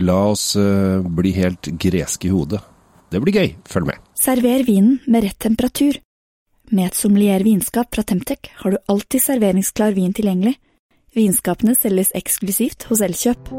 La oss uh, bli helt greske i hodet. Det blir gøy, følg med. Server vinen med rett temperatur. Med et sommelier vinskap fra Temtec har du alltid serveringsklar vin tilgjengelig. Vinskapene selges eksklusivt hos Elkjøp.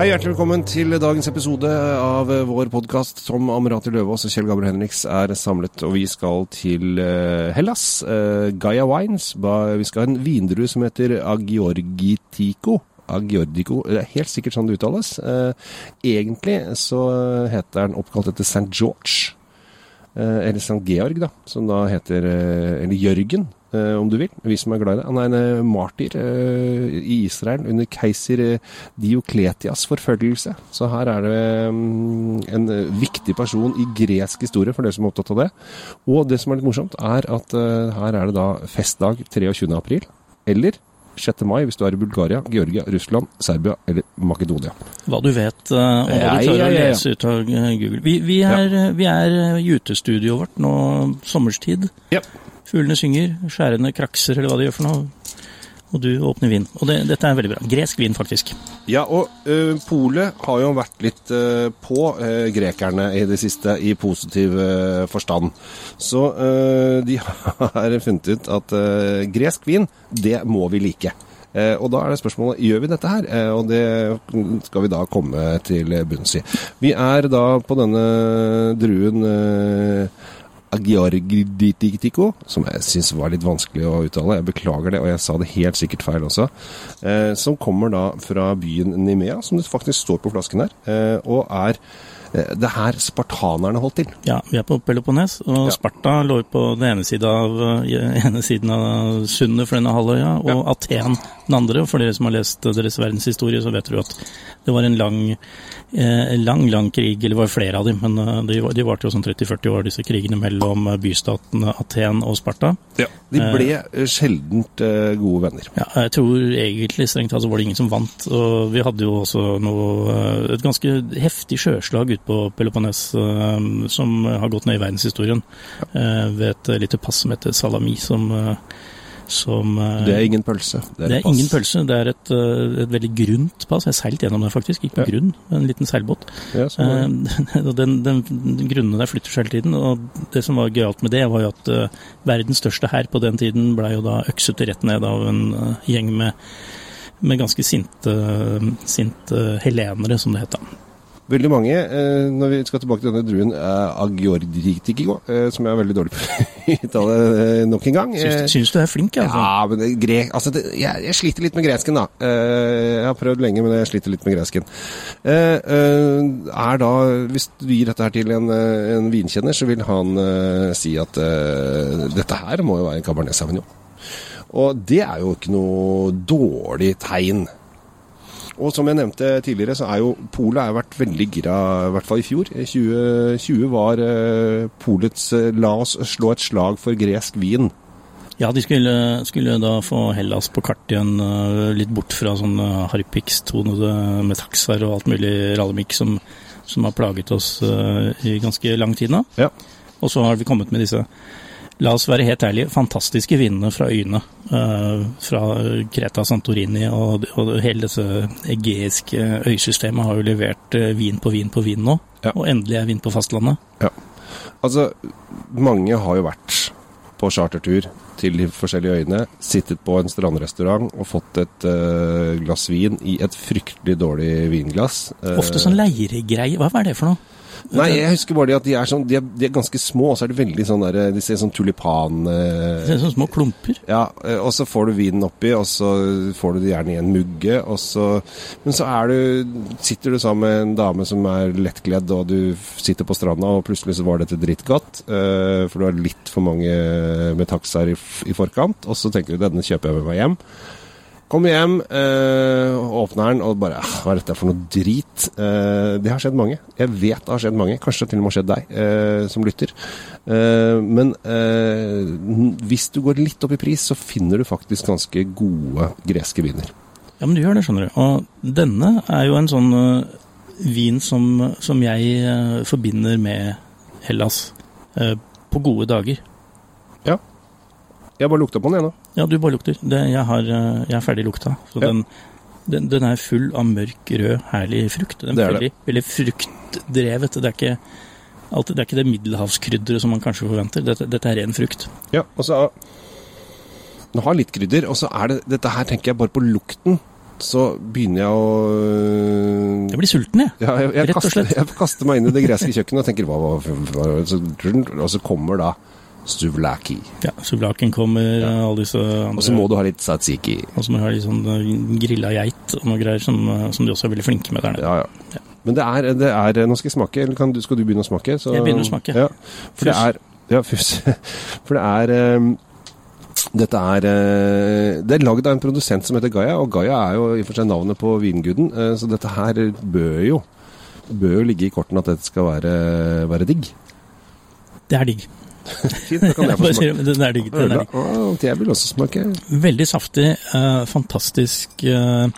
Hei, Hjertelig velkommen til dagens episode av vår podkast. Tom Amerati Løvaas og Kjell Gabriel Henriks er samlet, og vi skal til uh, Hellas. Uh, Gaia Wines. Vi skal ha en vindrue som heter Agiorgitico. Agiordico, det er helt sikkert sånn det uttales. Egentlig så heter den oppkalt etter St. George. Eller St. Georg, da, som da heter Eller Jørgen, Eh, om du vil. Vi som er glad i det. Han er en eh, martyr eh, i Israel under keiser Diokletias forfølgelse. Så her er det mm, en viktig person i gresk historie, for dere som er opptatt av det. Og det som er litt morsomt, er at her er det da festdag 23. april. Eller 6. mai hvis du er i Bulgaria, Georgia, Russland, Serbia eller Makedonia. Hva du vet, og hva du klarer å lese ut av Google. Vi, vi er, ja. vi er i utestudioet vårt nå sommerstid. Ja. Fuglene synger, skjærene krakser, eller hva de gjør for noe. Og du åpner vin. Og det, dette er veldig bra. Gresk vin, faktisk. Ja, og uh, polet har jo vært litt uh, på uh, grekerne i det siste, i positiv forstand. Så de har funnet ut at gresk vin, det må vi like. og da er det spørsmålet gjør vi dette her, og det skal vi da komme til bunns i. Vi er da på denne druen Agiorgiditico, som jeg syns var litt vanskelig å uttale. Jeg beklager det, og jeg sa det helt sikkert feil også. Eh, som kommer da fra byen Nimea, som det faktisk står på flasken her, eh, og er eh, det her spartanerne holdt til. Ja, vi er på Peloponnes, og ja. Sparta lå på den ene, siden av, ene siden av sundet for denne halvøya, og ja. Aten den andre. Og for dere som har lest deres verdenshistorie, så vet dere at det var en lang lang, lang krig, eller det var flere av dem, men eh, de, de varte jo sånn 30-40 år, disse krigene mellom eh, bystatene Aten og Sparta. Ja, De ble sjeldent gode venner. Ja, jeg tror egentlig strengt tatt så var det ingen som vant. Og vi hadde jo også noe, et ganske heftig sjøslag ute på Peloponnes som har gått ned i verdenshistorien, ved et lite pass som heter Salami, som som eh, Det er ingen pølse? Det er, det er ingen pølse. Det er et, eh, et veldig grunt pass. Jeg seilte seilt gjennom det, faktisk. Ikke på ja. grunn, en liten seilbåt. Ja, uh, den, den, grunnene der flytter seg hele tiden. Og det som var gøyalt med det, var jo at uh, verdens største hær på den tiden blei jo da øksete rett ned av en uh, gjeng med, med ganske sinte, sinte helenere, som det het da. Veldig mange, eh, når vi skal tilbake til denne druen eh, agiordiktico, eh, som jeg er veldig dårlig på å uttale nok en gang syns, du syns, du er flink, altså? Ja, men det, grek, altså det, jeg, jeg, sliter litt med gresken, da. Eh, jeg har prøvd lenge, men jeg sliter litt med gresken. er da, Hvis du gir dette her til en, en vinkjenner, så vil han si at dette her må jo være en Cabernet Sauvignon. Og det er jo ikke noe dårlig tegn. Og som jeg nevnte tidligere, så er jo Polet har vært veldig gira, i hvert fall i fjor. 2020 var uh, polets uh, La oss slå et slag for gresk vin. Ja, de skulle, skulle da få Hellas på kart igjen, uh, litt bort fra sånn uh, harpiks-tonede metaxer og alt mulig rallemikk som, som, har plaget oss i ganske lang tid nå. Ja. Og så har vi kommet med disse la oss være helt ærlige, fantastiske vindene fra øyene. Uh, fra Kreta Santorini og, og hele dette egeiske øysystemet har jo levert uh, vin på vin på vin nå. Ja. Og endelig er vin på fastlandet. Ja. Altså, mange har jo vært på chartertur til de forskjellige øyene, sittet på en strandrestaurant og fått et uh, glass vin i et fryktelig dårlig vinglass. Ofte sånn leiregreie. Hva er det for noe? Nei, jeg husker bare at de er, sånn, de er, de er ganske små, og så er de veldig sånn der De ser sånn tulipan eh, ser sånn små klumper? Ja, eh, og så får du vinen oppi, og så får du det gjerne i en mugge, og så Men så er du Sitter du sammen med en dame som er lettkledd, og du sitter på stranda, og plutselig så var dette drittgodt, eh, for du har litt for mange med taxaer i, i forkant, og så tenker du denne kjøper jeg med meg hjem. Kommer hjem, øh, åpner den og bare ah, Hva er dette for noe drit? Uh, det har skjedd mange. Jeg vet det har skjedd mange. Kanskje det til og med har skjedd deg uh, som lytter. Uh, men hvis du går litt opp i pris, så finner du faktisk ganske gode greske viner. Ja, men du gjør det, skjønner du. Og denne er jo en sånn vin som, som jeg forbinder med Hellas. på gode dager. Ja. Jeg bare lukta på den, jeg nå. Ja, du bare lukter. Det, jeg, har, eh, jeg er ferdig lukta. Så Ja. den, den, den er full av mørk, rød, herlig frukt. Den Det er veldig, veldig, veldig fruktdrevet. Det er ikke Alt, det er ikke det middelhavskrydderet som man kanskje forventer. Dette, dette er ren frukt. Ja, og så Den har litt krydder, og så er det Dette her tenker jeg bare på lukten. Så begynner jeg å Jeg blir sulten, jeg. ja, jeg, jeg, Rett og kaster, jeg kaster meg inn i det greske kjøkkenet og tenker hva, hva, hva så, Og så kommer da Stuvlaki. Ja, Suvlaken kommer, alle disse andre Og så må du ha litt tzatziki. Og så må du ha litt sånn eh, grilla geit og noe greier som, eh, som de også er veldig flinke med der nede. Ja, ja. Men det er, det er Nå skal jeg smake, eller kan skal du begynne å smake? Så, Jeg begynner å smake. Ja, for det er Ja, fus. For det er um, dette er Det er lagd av en produsent som heter Gaia, og Gaia er jo i og for seg navnet på vinguden, så dette her bør jo bør jo ligge i kortene at dette skal være, være digg. Det er digg. Fint, da kan jeg få smake. Den er digg. Den er digg. Jeg vil også smake. Veldig saftig, Uh, fantastisk Uh,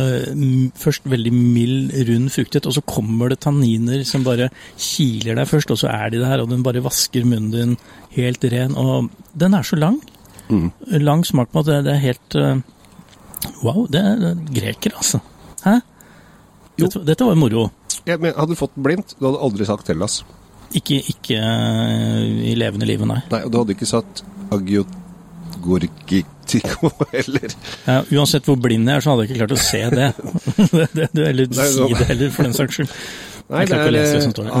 uh, Først veldig mild, rund fruktighet, og så kommer det tanniner som bare kiler deg først, og så er de der, og den bare vasker munnen din helt ren. Og den er så lang. Mm. Lang smak på at det, det er helt Wow, det er, det er greker, altså. Hæ? Dette, dette var moro. Ja, men hadde du fått blindt, du hadde aldri sagt Hellas. Ikke, ikke eh, i levende livet, nei. Nei, og du hadde ikke satt Agiotgorgitico heller. Ja, uansett hvor blind jeg er, så hadde jeg ikke klart å se det. det, det eller Nei, si det heller, for den saks skyld. Nei, det å er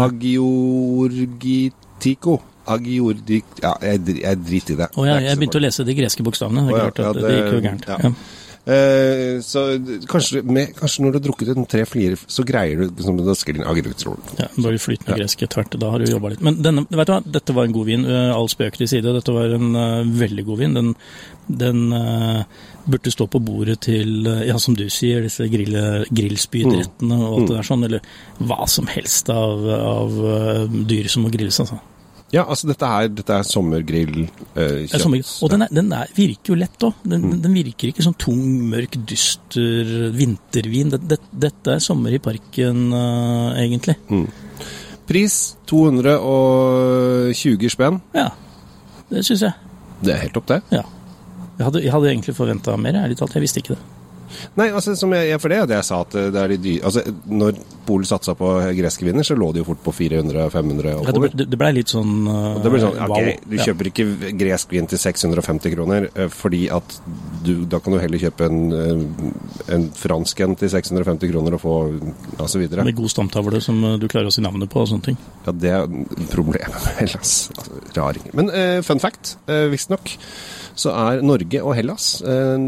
Agiorgitiko det. Agiordik... Ja, jeg, jeg driter i det. Og jeg, jeg begynte å lese de greske bokstavene. Det, er klart at ja, det, det- gikk jo gærent. ja. Eh, så kanskje, med, kanskje når du har drukket en tre-fire, så greier du liksom, skrive din agricultural. Ja, bare flytende Ja. gresk etter hvert. Da har du jobba litt. Men denne, vet du hva, dette var en god vin. eh, All spøk til side. Dette var en uh, veldig god vin. Den, den uh, burde stå på bordet til, ja, som du sier, disse grill, grillspydrettene og alt Mm. det der sånn. Eller hva som helst av, av dyr som må grilles, altså. Ja, altså dette er, dette er sommergrill. eh, Det er sommer- kjøtt. og den, er, den er, virker jo lett òg. Den, Mm. den virker ikke sånn tung, mørk, dyster vintervin. Det, det, dette er sommer i parken, uh, egentlig. Pris 220 spenn. Ja, det syns jeg. Det er helt opp, det. Ja. Jeg hadde, jeg hadde egentlig forventa mer, ærlig talt. Jeg visste ikke det. Nei, altså, som jeg, for det er det jeg sa, at det er de dyre Altså, når Polet satsa på greske viner, så lå det jo fort på 400-500 Ja, det, oppover. ble, ble litt sånn uh, det ble sånn, ok, wow. Du Ja. kjøper ikke gresk vin til 650 kroner, eh, fordi at du, da kan du heller kjøpe en, eh, en fransk en til 650 kroner og få og så videre. Med god stamtavle som du klarer å si navnet på og sånne ting. Ja, det er problemet med Hellas. Altså, raring. Men uh, fun fact, uh, visstnok, så er Norge og Hellas, eh,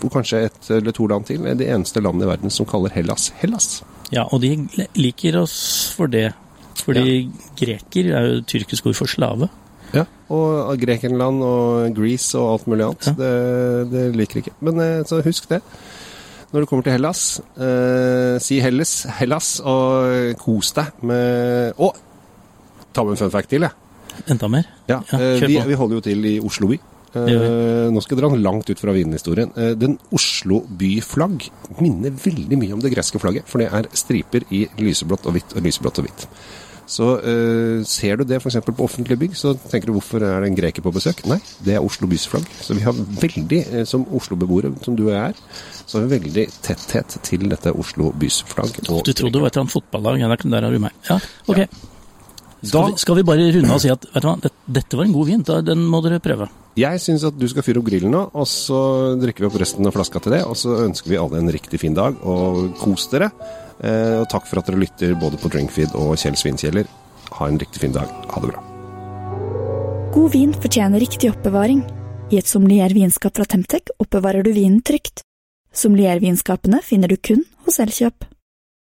og kanskje et eller to land til, er de eneste landene i verden som kaller Hellas Hellas. Ja, og de liker oss for det. Fordi greker er jo tyrkisk ord for slave. Ja, og Grekenland og Greece og alt mulig annet. Ja. Det, det liker ikke. Men eh, så husk det. Når du kommer til Hellas, eh, si Hellas, Hellas og kos deg med Å! Ta med en fun fact til, jeg. Enda mer. Ja, Ja, eh, vi, vi holder jo til i Oslo by. Eh, nå skal jeg dra langt ut fra vinhistorien. Eh, den Oslo by-flagg minner veldig mye om det greske flagget, for det er striper i lyseblått og hvitt og lyseblått og hvitt. Så eh, ser du det f.eks. på offentlige bygg, så tenker du hvorfor er det en greker på besøk? Nei, det er Oslo bys flagg. Så vi har veldig, som Oslo-beboere, som du og jeg er, så har vi veldig tetthet til dette Oslo bys flagg. Og- Du trodde det var et eller annet fotballag. Ja, der, har du meg. Ja, ok. Ja. Skal, vi, skal vi bare runde og si at vet du hva, dette var en god vin, da, den må dere prøve. Jeg syns at du skal fyre opp grillen nå, og så drikker vi opp resten av flaska til det. Og så ønsker vi alle en riktig fin dag, og kos dere. Eh, og takk for at dere lytter både på Drinkfeed og Kjell Svinkjeller. Ha en riktig fin dag. Ha det bra. God vin fortjener riktig oppbevaring. I et sommelier-vinskap fra Temtec oppbevarer du vinen trygt. Sommelier-vinskapene finner du kun hos Elkjøp.